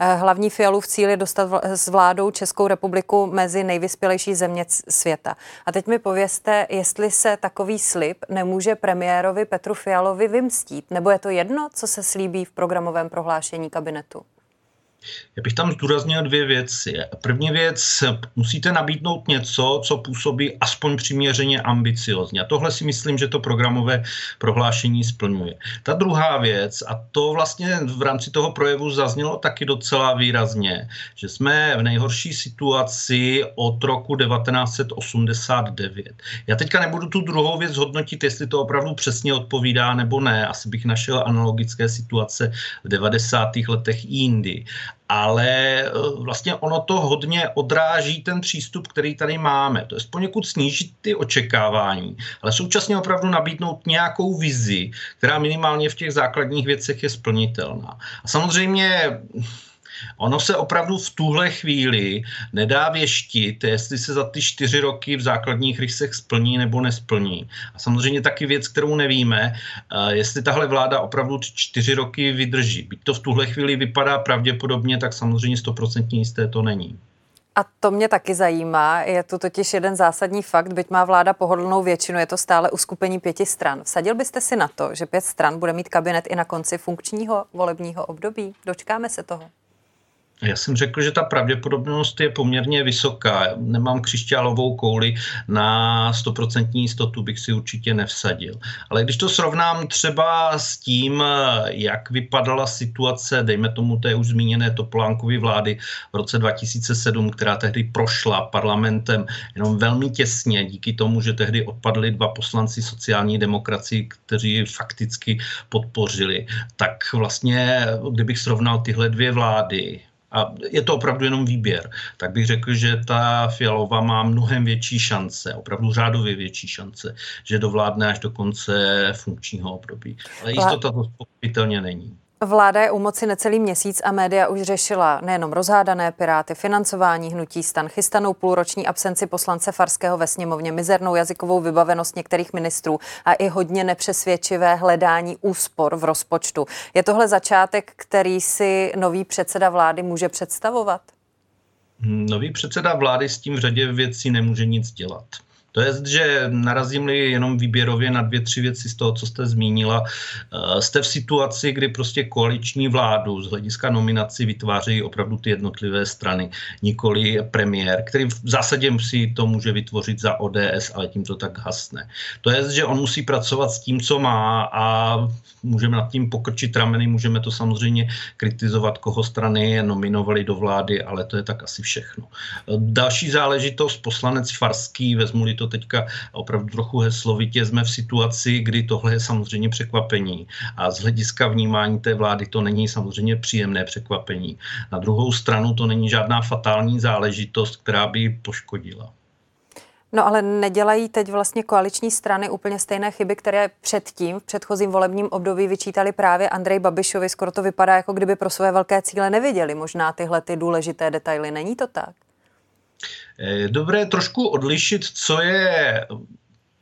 Eh, hlavní Fialův cíl je dostat s vládou Českou republiku mezi nejvyspělejší země světa. A teď mi povězte, jestli se takový slib nemůže premiérovi Petru Fialovi vymstít, nebo je to jedno, co se slíbí v programovém prohlášení kabinetu? Já bych tam zdůraznil dvě věci. První věc, musíte nabídnout něco, co působí aspoň přiměřeně ambiciozně. A tohle si myslím, že to programové prohlášení splňuje. Ta druhá věc, a to vlastně v rámci toho projevu zaznělo taky docela výrazně, že jsme v nejhorší situaci od roku 1989. Já teďka nebudu tu druhou věc hodnotit, jestli to opravdu přesně odpovídá nebo ne. Asi bych našel analogické situace v 90. letech i jindy ale eh, vlastně ono to hodně odráží ten přístup, který tady máme. To je poněkud snížit ty očekávání, ale současně opravdu nabídnout nějakou vizi, která minimálně v těch základních věcech je splnitelná. A samozřejmě Ono se opravdu v tuhle chvíli nedá věštit, jestli se za ty čtyři roky v základních rysech splní nebo nesplní. A samozřejmě taky věc, kterou nevíme, eh, jestli tahle vláda opravdu ty čtyři roky vydrží. Byť to v tuhle chvíli vypadá pravděpodobně, tak samozřejmě stoprocentně jisté to není. A to mě taky zajímá. Je to totiž jeden zásadní fakt, byť má vláda pohodlnou většinu, je to stále uskupení pěti stran. Vsadil byste si na to, že pět stran bude mít kabinet i na konci funkčního volebního období? Dočkáme se toho? Já jsem řekl, že ta pravděpodobnost je poměrně vysoká. Nemám křišťálovou kouli na 100% jistotu, bych si určitě nevsadil. Ale když to srovnám třeba s tím, jak vypadala situace, dejme tomu té už zmíněné Topolánkovy vlády v roce 2007, která tehdy prošla parlamentem jenom velmi těsně, díky tomu, že tehdy odpadli dva poslanci sociální demokracii, kteří fakticky podpořili, tak vlastně, kdybych srovnal tyhle dvě vlády, a je to opravdu jenom výběr, tak bych řekl, že ta Fialová má mnohem větší šance, opravdu řádově větší šance, že dovládne až do konce funkčního období. Ale jistota to pochopitelně není. Vláda je u moci necelý měsíc a média už řešila nejenom rozhádané piráty, financování hnutí stan, chystanou půlroční absenci poslance Farského ve sněmovně, mizernou jazykovou vybavenost některých ministrů a i hodně nepřesvědčivé hledání úspor v rozpočtu. Je tohle začátek, který si nový předseda vlády může představovat? Nový předseda vlády s tím v řadě věcí nemůže nic dělat. To je, že narazím-li jenom výběrově na dvě, tři věci z toho, co jste zmínila. Eh, jste v situaci, kdy prostě koaliční vládu z hlediska nominací vytvářejí opravdu ty jednotlivé strany, nikoli premiér, který v zásadě si to může vytvořit za ODS, ale tím to tak hasne. To je, že on musí pracovat s tím, co má a můžeme nad tím pokrčit rameny, můžeme to samozřejmě kritizovat, koho strany nominovali do vlády, ale to je tak asi všechno. Eh, další záležitost, poslanec Farský, vezmu to teďka opravdu trochu heslovitě, jsme v situaci, kdy tohle je samozřejmě překvapení. A z hlediska vnímání té vlády to není samozřejmě příjemné překvapení. Na druhou stranu to není žádná fatální záležitost, která by poškodila. No ale nedělají teď vlastně koaliční strany úplně stejné chyby, které předtím v předchozím volebním období vyčítali právě Andrej Babišovi. Skoro to vypadá, jako kdyby pro své velké cíle neviděli možná tyhle ty důležité detaily. Není to tak? Je dobré trošku odlišit, co je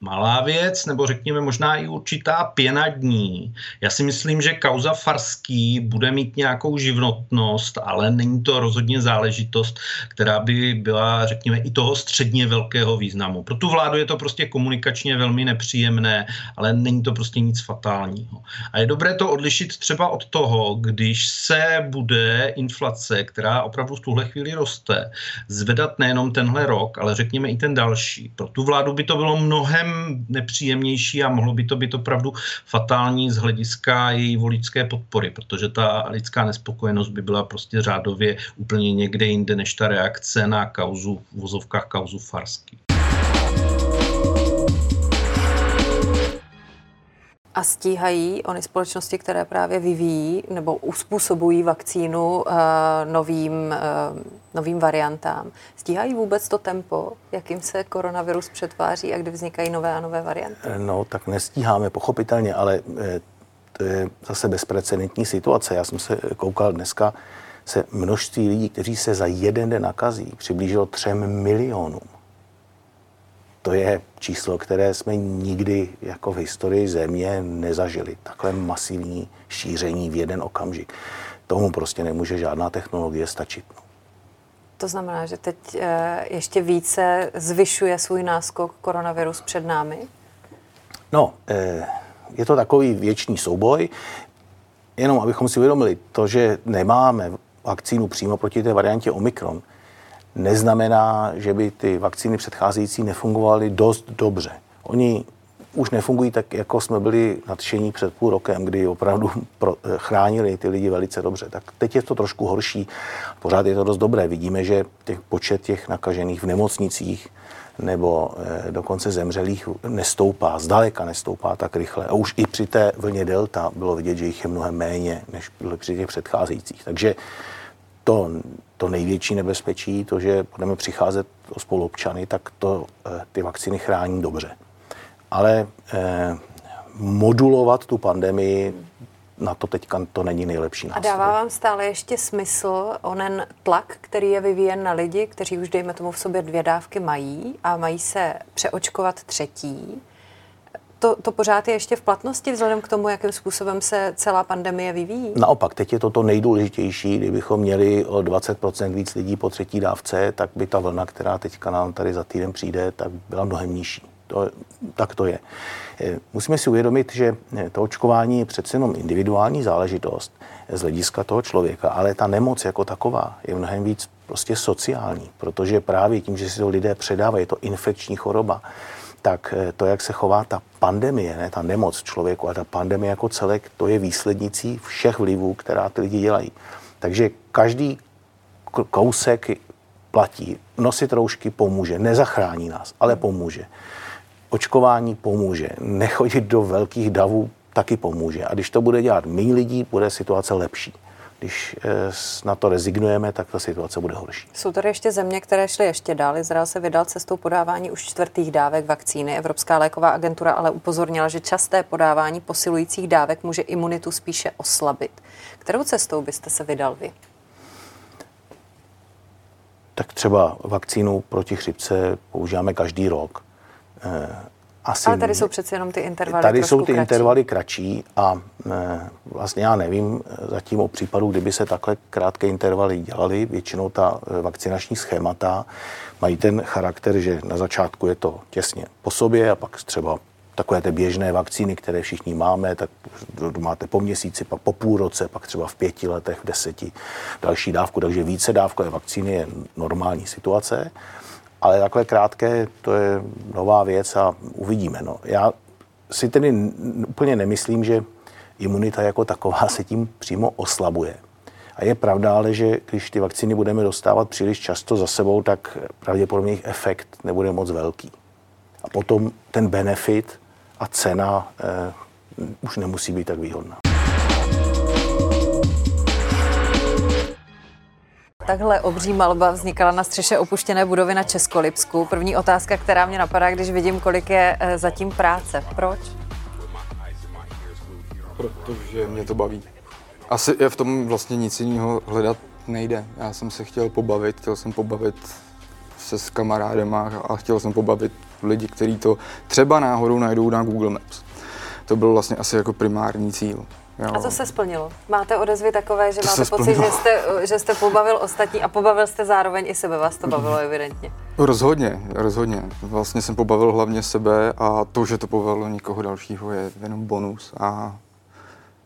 malá věc, nebo řekněme možná i určitá pěna dní. Já si myslím, že kauza Farský bude mít nějakou životnost, ale není to rozhodně záležitost, která by byla, řekněme, i toho středně velkého významu. Pro tu vládu je to prostě komunikačně velmi nepříjemné, ale není to prostě nic fatálního. A je dobré to odlišit třeba od toho, když se bude inflace, která opravdu v tuhle chvíli roste, zvedat nejenom tenhle rok, ale řekněme i ten další. Pro tu vládu by to bylo mnohem nepříjemnější a mohlo by to být opravdu fatální z hlediska její voličské podpory, protože ta lidská nespokojenost by byla prostě řádově úplně někde jinde než ta reakce na kauzu, v vozovkách kauzu Farsky. A stíhají ony společnosti, které právě vyvíjí nebo uspůsobují vakcínu uh, novým, uh, novým variantám. Stíhají vůbec to tempo, jakým se koronavirus přetváří a kdy vznikají nové a nové varianty? Eh, no, tak nestíháme, pochopitelně, ale to je zase bezprecedentní situace. Já jsem se koukal dneska, se množství lidí, kteří se za jeden den nakazí, přiblížilo třem milionům to je číslo, které jsme nikdy jako v historii země nezažili. Takhle masivní šíření v jeden okamžik. tomu prostě nemůže žádná technologie stačit. No. To znamená, že teď eh, ještě více zvyšuje svůj náskok koronavirus před námi? No, eh, je to takový věčný souboj. Jenom abychom si uvědomili, to, že nemáme vakcínu přímo proti té variantě Omikron, neznamená, že by ty vakcíny předcházející nefungovaly dost dobře. Oni už nefungují tak, jako jsme byli nadšení před půl rokem, kdy opravdu pro, eh, chránili ty lidi velice dobře. Tak teď je to trošku horší, pořád je to dost dobré. Vidíme, že těch počet těch nakažených v nemocnicích nebo e, dokonce zemřelých nestoupá, zdaleka nestoupá tak rychle. A už i při té vlně delta bylo vidět, že jich je mnohem méně než při těch předcházejících. Takže to, to největší nebezpečí, to, že budeme přicházet o spoluobčany, tak to e, ty vakciny chrání dobře ale eh, modulovat tu pandemii na to teďka to není nejlepší nástroj. A dává vám stále ještě smysl onen tlak, který je vyvíjen na lidi, kteří už, dejme tomu, v sobě dvě dávky mají a mají se přeočkovat třetí? To, to pořád je ještě v platnosti vzhledem k tomu, jakým způsobem se celá pandemie vyvíjí? Naopak, teď je to to nejdůležitější. Kdybychom měli o 20% víc lidí po třetí dávce, tak by ta vlna, která teďka nám tady za týden přijde, tak byla mnohem nižší. To, tak to je. Eh, musíme si uvědomit, že eh, to očkování je přece jenom individuální záležitost z hlediska toho člověka, ale ta nemoc jako taková je mnohem víc prostě sociální, protože právě tím, že si to lidé předávají, je to infekční choroba, tak eh, to, jak se chová ta pandemie, ne ta nemoc člověku, a ta pandemie jako celek, to je výslednicí všech vlivů, která ty lidi dělají. Takže každý kousek platí. Nosit roušky pomůže, nezachrání nás, ale pomůže očkování pomůže. Nechodit do velkých davů taky pomůže. A když to bude dělat méně lidí, bude situace lepší. Když eh, na to rezignujeme, tak ta situace bude horší. Jsou tady ještě země, které šly ještě dál. Izrael se vydal cestou podávání už čtvrtých dávek vakcíny. Evropská léková agentura ale upozornila, že časté podávání posilujících dávek může imunitu spíše oslabit. Kterou cestou byste se vydal vy? Tak třeba vakcínu proti chřipce používáme každý rok. Asi Ale tady jsou přece jenom ty intervaly Tady jsou ty kratší. intervaly kratší a e, vlastně já nevím zatím o případu, kdyby se takhle krátké intervaly dělaly. Většinou ta vakcinační schémata mají ten charakter, že na začátku je to těsně po sobě a pak třeba takové ty běžné vakcíny, které všichni máme, tak máte po měsíci, pak po půl roce, pak třeba v pěti letech, v deseti další dávku, takže více dávkové vakcíny je normální situace. Ale takhle krátké, to je nová věc a uvidíme. No. Já si tedy úplně nemyslím, že imunita jako taková se tím přímo oslabuje. A je pravda ale, že když ty vakcíny budeme dostávat příliš často za sebou, tak pravděpodobně jejich efekt nebude moc velký. A potom ten benefit a cena eh, už nemusí být tak výhodná. Takhle obří malba vznikala na střeše opuštěné budovy na Českolipsku. První otázka, která mě napadá, když vidím, kolik je eh, zatím práce. Proč? Protože mě to baví. Asi je v tom vlastně nic jiného hledat nejde. Já jsem se chtěl pobavit, chtěl jsem pobavit se s kamarádema a chtěl jsem pobavit lidi, kteří to třeba náhodou najdou na Google Maps. To byl vlastně asi jako primární cíl. Jo. A to se splnilo. Máte odezvy takové, že to máte pocit, že jste, že jste pobavil ostatní a pobavil jste zároveň i sebe. Vás to bavilo evidentně. Rozhodně, rozhodně. Vlastně jsem pobavil hlavně sebe a to, že to pobavilo někoho dalšího, je jenom bonus. A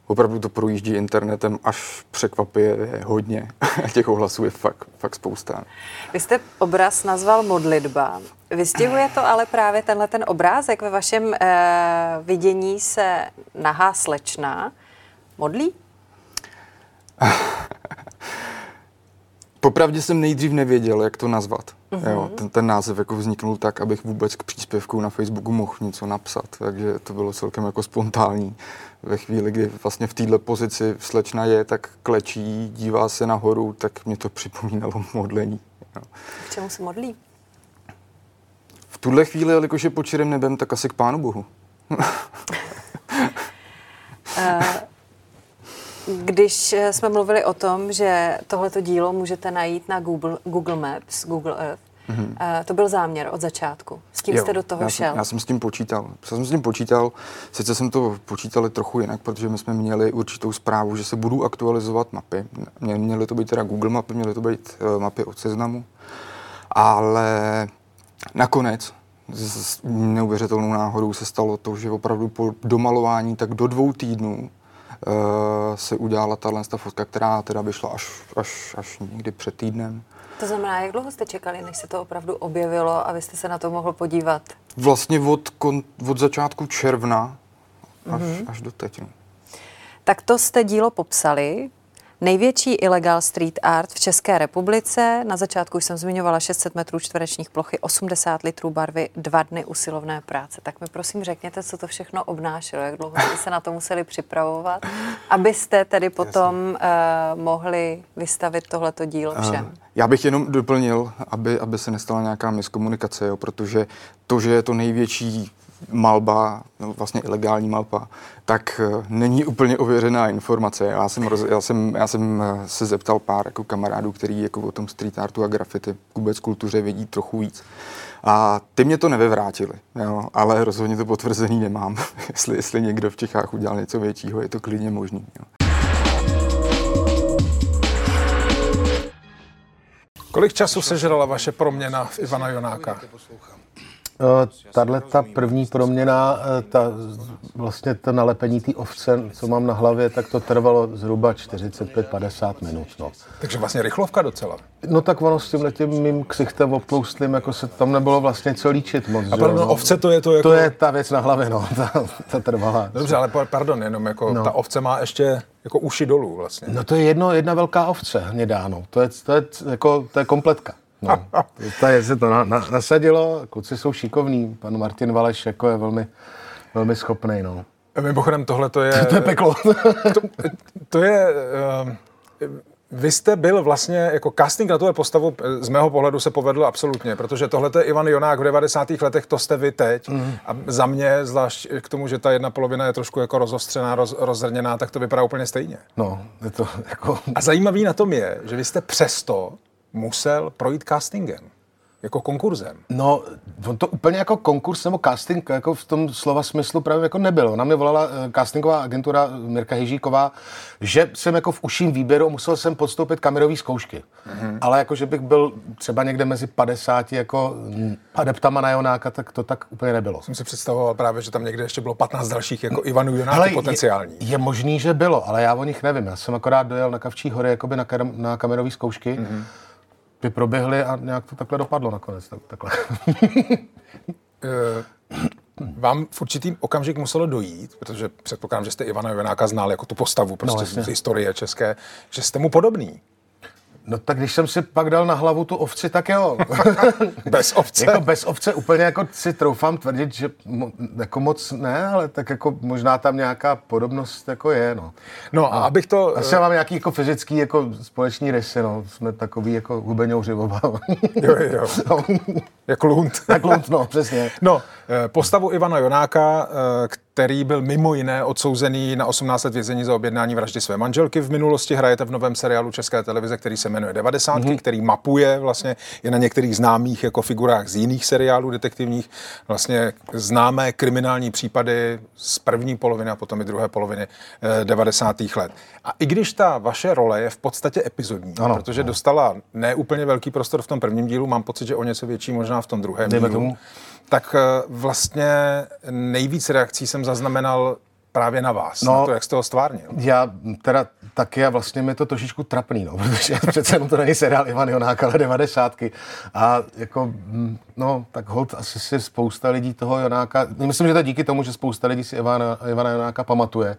opravdu to projíždí internetem až překvapivě hodně. Těch ohlasů je fakt, fakt spousta. Vy jste obraz nazval modlitba. Vystihuje to ale právě tenhle ten obrázek ve vašem eh, vidění se nahá slečna, modlí? Popravdě jsem nejdřív nevěděl, jak to nazvat. Mm-hmm. Jo, ten, ten název jako vzniknul tak, abych vůbec k příspěvku na Facebooku mohl něco napsat, takže to bylo celkem jako spontánní. Ve chvíli, kdy vlastně v této pozici slečna je, tak klečí, dívá se nahoru, tak mě to připomínalo modlení. Jo. K čemu se modlí? V tuhle chvíli, jelikož je pod nebem, tak asi k Pánu Bohu. uh, Když jsme mluvili o tom, že tohleto dílo můžete najít na Google, Google Maps, Google Earth, Mm-hmm. To byl záměr od začátku. S tím jo, jste do toho já šel. Jsem, já jsem s tím počítal. Já jsem s tím počítal, sice jsem to počítal trochu jinak, protože my jsme měli určitou zprávu, že se budou aktualizovat mapy. Měly to být teda Google mapy, měly to být uh, mapy od seznamu, ale nakonec s neuvěřitelnou náhodou se stalo to, že opravdu po domalování tak do dvou týdnů se udělala tahle fotka, která teda vyšla až, až, až někdy před týdnem. To znamená, jak dlouho jste čekali, než se to opravdu objevilo a vy jste se na to mohl podívat? Vlastně od, kon, od začátku června až, mm-hmm. až do teď. No. Tak to jste dílo popsali. Největší ilegal street art v České republice. Na začátku jsem zmiňovala 600 metrů čtverečních plochy, 80 litrů barvy, dva dny usilovné práce. Tak mi prosím řekněte, co to všechno obnášelo, jak dlouho jste se na to museli připravovat, abyste tedy potom uh, mohli vystavit tohleto dílo všem. Uh, já bych jenom doplnil, aby, aby se nestala nějaká miskomunikace, jo, protože to, že je to největší malba, no vlastně ilegální malba, tak uh, není úplně ověřená informace. Já jsem, roz, já jsem, já jsem uh, se zeptal pár jako kamarádů, který jako o tom street artu a graffiti vůbec kultuře vědí trochu víc. A ty mě to nevyvrátili, jo, ale rozhodně to potvrzený nemám. jestli, jestli někdo v Čechách udělal něco většího, je to klidně možný. Jo. Kolik času sežrala vaše proměna v Ivana Jonáka? Eh, tahle ta první proměna, eh, ta, vlastně to nalepení té ovce, co mám na hlavě, tak to trvalo zhruba 45-50 minut. No. Takže vlastně rychlovka docela. No tak ono s tím letím mým ksichtem obtloustlým, jako se tam nebylo vlastně co líčit moc. A pardon, no. ovce to je to jako... To je ta věc na hlavě, no, ta, ta trvalá. Dobře, ale pardon, jenom jako no. ta ovce má ještě jako uši dolů vlastně. No to je jedno, jedna velká ovce hnědáno. To je, to je, jako, to je kompletka. No, tady se to na, na, nasadilo, kluci jsou šikovní, pan Martin Valeš jako je velmi, velmi schopný. No. Mimochodem tohle to je... To, je peklo. to, to je... Uh, vy jste byl vlastně jako casting na tuhle postavu, z mého pohledu se povedl absolutně, protože tohle je Ivan Jonák v 90. letech, to jste vy teď. Mm. A za mě, zvlášť k tomu, že ta jedna polovina je trošku jako rozostřená, roz, rozrněná, tak to vypadá úplně stejně. No, je to jako... A zajímavý na tom je, že vy jste přesto musel projít castingem. Jako konkurzem. No, on to úplně jako konkurs nebo casting, jako v tom slova smyslu právě jako nebylo. Na mě volala uh, castingová agentura Mirka Hyžíková, že jsem jako v uším výběru musel jsem podstoupit kamerové zkoušky. Mm-hmm. Ale jako, že bych byl třeba někde mezi 50 jako adeptama na Jonáka, tak to tak úplně nebylo. Jsem si představoval právě, že tam někde ještě bylo 15 dalších jako Ivanů Jonáků potenciální. Je, je, možný, že bylo, ale já o nich nevím. Já jsem akorát dojel na Kavčí hory jakoby na, kam, na kamerové zkoušky. Mm-hmm by proběhly a nějak to takhle dopadlo nakonec. Tak, takhle. Eh, vám v určitý okamžik muselo dojít, protože předpokládám, že jste Ivana Jonáka znal jako tu postavu prostě no, z historie české, že jste mu podobný. No tak když jsem si pak dal na hlavu tu ovci, tak jo. bez ovce? jako bez ovce úplně jako si troufám tvrdit, že mo, jako moc ne, ale tak jako možná tam nějaká podobnost jako je, no. No a abych to... Asi mám nějaký jako fyzický jako společní rysy, no. Jsme takový jako hubeňouři oba. jo, jo. No. Jak lunt. Jak lunt, no, přesně. No, eh, postavu Ivana Jonáka, eh, který byl mimo jiné odsouzený na 18 let vězení za objednání vraždy své manželky. V minulosti hrajete v novém seriálu České televize, který se jmenuje 90, mm-hmm. který mapuje vlastně je na některých známých jako figurách z jiných seriálů detektivních vlastně známé kriminální případy z první poloviny a potom i druhé poloviny 90. Eh, let. A i když ta vaše role je v podstatě epizodní, ano, protože ano. dostala neúplně velký prostor v tom prvním dílu, mám pocit, že o něco větší možná v tom druhém Dejme dílu. Tomu tak eh, vlastně nejvíc reakcí jsem zaznamenal právě na vás, no, na to, jak jste ho stvárnil. Já teda taky a vlastně mi to trošičku trapný, no, protože přece jenom to není seriál Ivan Jonák, ale devadesátky. A jako, mm, no, tak hold asi si spousta lidí toho Jonáka, myslím, že to díky tomu, že spousta lidí si Ivana, Ivana Jonáka pamatuje.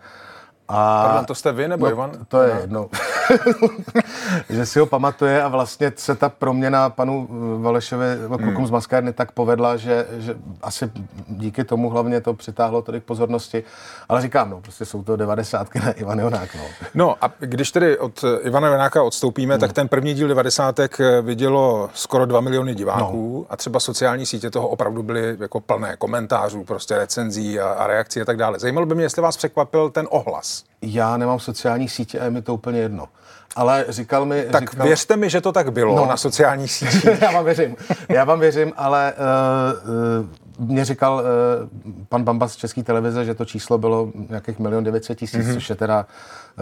A... Pardon, to jste vy nebo no, Ivan? To je jedno. že si ho pamatuje a vlastně se ta proměna panu eh, Valešovi, klukům hmm. z Maskárny tak povedla, že, že asi díky tomu hlavně to přitáhlo tolik pozornosti. Ale říkám, no, prostě jsou to devadesátky na Ivan Jonák. No. no a když tedy od Ivana Jonáka odstoupíme, hmm. tak ten první díl devadesátek eh, vidělo skoro 2 miliony diváků no. a třeba sociální sítě toho opravdu byly jako plné komentářů, prostě recenzí a, a reakcí a tak dále. Zajímalo by mě, jestli vás překvapil ten ohlas? Já nemám sociální sítě a je mi to úplně jedno. Ale říkal mi... Tak říkal... věřte mi, že to tak bylo no. na sociálních sítích. já vám věřím. Já vám věřím, ale uh, uh, mě říkal uh, pan Bamba z České televize, že to číslo bylo nějakých milion 900 tisíc, mm-hmm. což je teda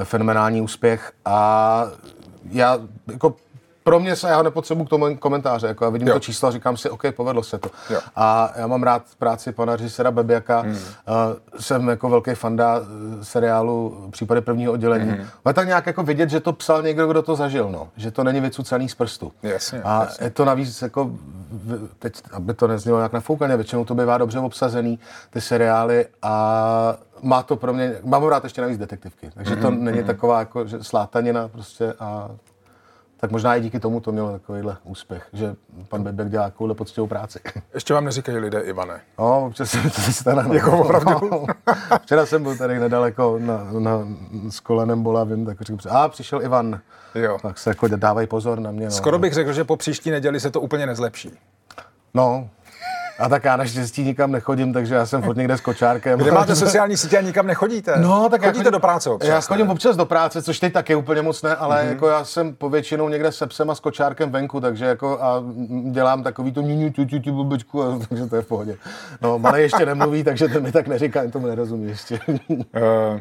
fenomenální úspěch. A já jako pro mě se, já nepotřebuji k tomu komentáře, jako já vidím jo. to číslo a říkám si, OK, povedlo se to. Jo. A já mám rád práci pana režisera Bebiaka, hmm. uh, jsem jako velký fanda eh, seriálu Případy prvního oddělení. Hmm. Ale tak nějak jako vidět, že to psal někdo, kdo to zažil, no. že to není vycucaný z prstu. Jasně, a jasně. je to navíc jako, teď, aby to neznělo jak nafoukaně, většinou to bývá dobře obsazený, ty seriály a má to pro mě, mám rád ještě navíc detektivky, takže to mm-hmm. není taková jako že slátanina prostě a tak možná i díky tomu to mělo takovýhle úspěch, že pan Bebek dělá takovouhle poctivou práci. Ještě vám neříkají lidé Ivane. No, občas se stane. Jako opravdu? No, včera jsem byl tady nedaleko na, na, s kolenem bolavým, tak říkám, a přišel Ivan. Jo. Tak se jako dávají pozor na mě. No. Skoro bych řekl, že po příští neděli se to úplně nezlepší. No, a tak já naštěstí nikam nechodím, takže já jsem furt někde s kočárkem. Kde máte sociální sítě a nikam nechodíte? No, tak Chodíte chodím, do práce občas? Já chodím ne? občas do práce, což teď taky úplně moc ne, ale mm-hmm. jako já jsem povětšinou někde se psem a s kočárkem venku, takže jako a dělám takový to ňuňu, tu, tu, tu, blbečku, a, takže to je v pohodě. No, malý ještě nemluví, takže to mi tak neříká, jen tomu nerozumí ještě. Uh,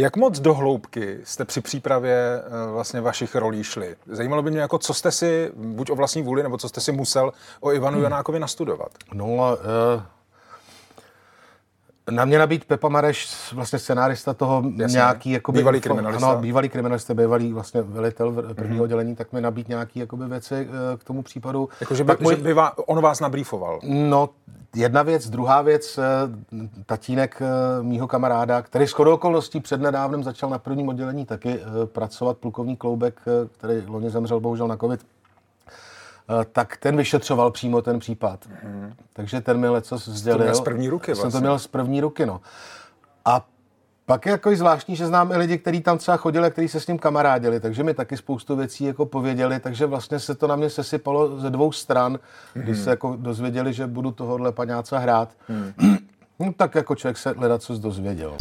Jak moc do hloubky jste při přípravě eh, vlastně vašich rolí šli? Zajímalo by mě, jako co jste si, buď o vlastní vůli, nebo co jste si musel o Ivanu hmm. Janákovi nastudovat? No, uh, na mě nabít Pepa Mareš, vlastně scenárista toho Jasně. nějaký... Jakoby, bývalý kriminalista. Ano, bývalý kriminalista, bývalý vlastně velitel prvního mm-hmm. oddělení, tak mi nabít nějaký jakoby věci uh, k tomu případu. Jako, že by, můj... že by vás, on vás nabrýfoval? No, jedna věc. Druhá věc, uh, tatínek uh, mýho kamaráda, který s okolností přednedávnem začal na prvním oddělení taky pracovat, plukovník Kloubek, který loni zemřel bohužel na covid, Eh, tak ten vyšetřoval přímo ten případ. Mm. Takže ten mi leco sdělil. To měl z první ruky vlastně. Jsem to vlastně. měl z první ruky, no. A pak je jako zvláštní, že znám i lidi, kteří tam třeba chodili, kteří se s ním kamarádili, takže mi taky spoustu věcí jako pověděli, takže vlastně se to na mě sesypalo ze dvou stran, mm-hmm. když se jako dozvěděli, že budu tohohle paňáca hrát. Mm. no, tak jako člověk se hledat, co dozvěděl.